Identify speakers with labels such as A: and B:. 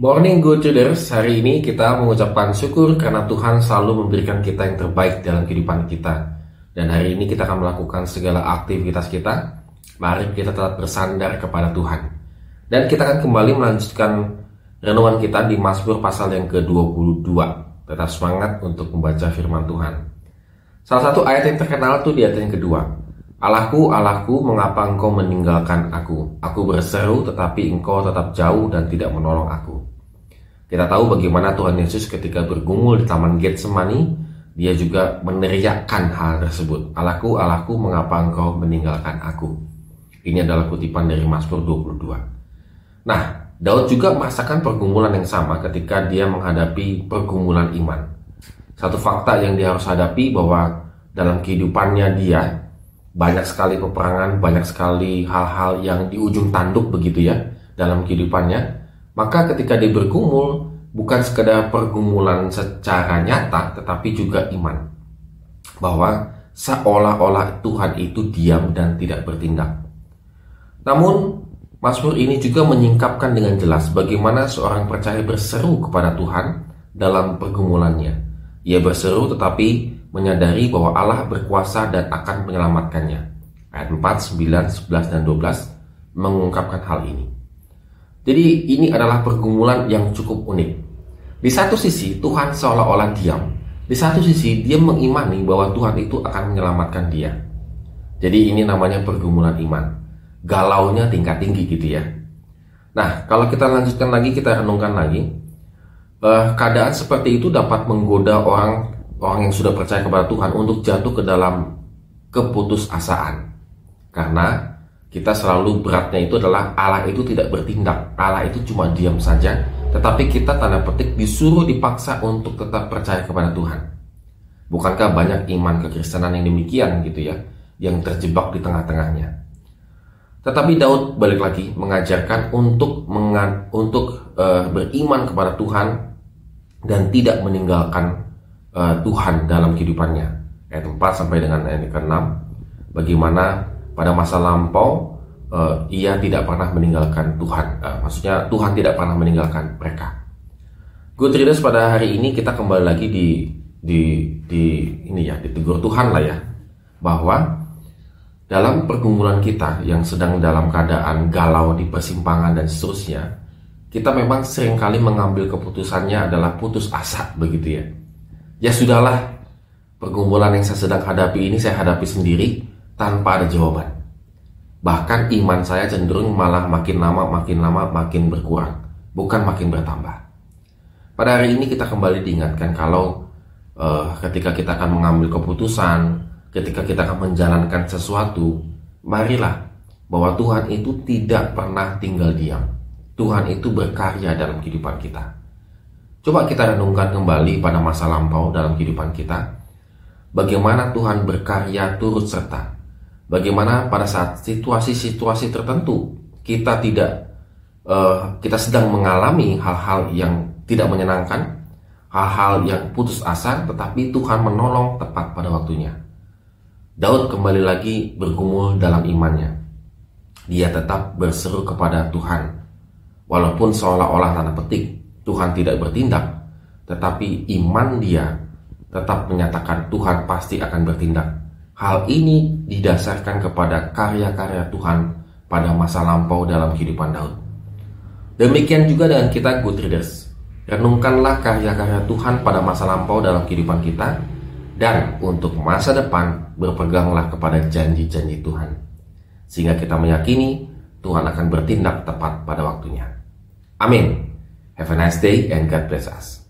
A: Morning Good Traders, hari ini kita mengucapkan syukur karena Tuhan selalu memberikan kita yang terbaik dalam kehidupan kita. Dan hari ini kita akan melakukan segala aktivitas kita. Mari kita tetap bersandar kepada Tuhan. Dan kita akan kembali melanjutkan renungan kita di Mazmur pasal yang ke-22. Tetap semangat untuk membaca firman Tuhan. Salah satu ayat yang terkenal itu di ayat yang kedua. Allahku, Allahku, mengapa engkau meninggalkan aku? Aku berseru tetapi engkau tetap jauh dan tidak menolong aku. Kita tahu bagaimana Tuhan Yesus ketika bergumul di Taman Getsemani, dia juga meneriakkan hal tersebut. Allahku, Allahku, mengapa engkau meninggalkan aku? Ini adalah kutipan dari Mazmur 22. Nah, Daud juga merasakan pergumulan yang sama ketika dia menghadapi pergumulan iman. Satu fakta yang dia harus hadapi bahwa dalam kehidupannya dia, banyak sekali peperangan, banyak sekali hal-hal yang di ujung tanduk begitu ya dalam kehidupannya. Maka ketika dia bergumul, bukan sekedar pergumulan secara nyata, tetapi juga iman. Bahwa seolah-olah Tuhan itu diam dan tidak bertindak. Namun, Mazmur ini juga menyingkapkan dengan jelas bagaimana seorang percaya berseru kepada Tuhan dalam pergumulannya. Ia berseru tetapi menyadari bahwa Allah berkuasa dan akan menyelamatkannya. Ayat 4, 9, 11, dan 12 mengungkapkan hal ini. Jadi ini adalah pergumulan yang cukup unik. Di satu sisi Tuhan seolah-olah diam. Di satu sisi dia mengimani bahwa Tuhan itu akan menyelamatkan dia. Jadi ini namanya pergumulan iman. Galaunya tingkat tinggi gitu ya. Nah kalau kita lanjutkan lagi kita renungkan lagi. Eh, keadaan seperti itu dapat menggoda orang orang yang sudah percaya kepada Tuhan untuk jatuh ke dalam keputusasaan. Karena kita selalu beratnya itu adalah Allah itu tidak bertindak, Allah itu cuma diam saja, tetapi kita tanda petik disuruh dipaksa untuk tetap percaya kepada Tuhan. Bukankah banyak iman kekristenan yang demikian gitu ya, yang terjebak di tengah-tengahnya. Tetapi Daud balik lagi mengajarkan untuk mengan, untuk uh, beriman kepada Tuhan dan tidak meninggalkan uh, Tuhan dalam kehidupannya. Ayat 4 sampai dengan ayat ke-6. Bagaimana pada masa lampau uh, ia tidak pernah meninggalkan Tuhan. Uh, maksudnya Tuhan tidak pernah meninggalkan mereka. Good readers pada hari ini kita kembali lagi di di di ini ya ditegur Tuhan lah ya bahwa dalam pergumulan kita yang sedang dalam keadaan galau di persimpangan dan seterusnya kita memang sering kali mengambil keputusannya adalah putus asa begitu ya ya sudahlah pergumulan yang saya sedang hadapi ini saya hadapi sendiri tanpa ada jawaban. Bahkan iman saya cenderung malah makin lama makin lama makin berkurang, bukan makin bertambah. Pada hari ini kita kembali diingatkan kalau uh, ketika kita akan mengambil keputusan, ketika kita akan menjalankan sesuatu, marilah bahwa Tuhan itu tidak pernah tinggal diam. Tuhan itu berkarya dalam kehidupan kita. Coba kita renungkan kembali pada masa lampau dalam kehidupan kita. Bagaimana Tuhan berkarya turut serta. Bagaimana pada saat situasi-situasi tertentu kita tidak uh, kita sedang mengalami hal-hal yang tidak menyenangkan, hal-hal yang putus asa, tetapi Tuhan menolong tepat pada waktunya. Daud kembali lagi bergumul dalam imannya. Dia tetap berseru kepada Tuhan, walaupun seolah-olah tanda petik Tuhan tidak bertindak, tetapi iman dia tetap menyatakan Tuhan pasti akan bertindak. Hal ini didasarkan kepada karya-karya Tuhan pada masa lampau dalam kehidupan Daud. Demikian juga dengan kita good readers. Renungkanlah karya-karya Tuhan pada masa lampau dalam kehidupan kita dan untuk masa depan berpeganglah kepada janji-janji Tuhan. Sehingga kita meyakini Tuhan akan bertindak tepat pada waktunya. Amin. Have a nice day and God bless us.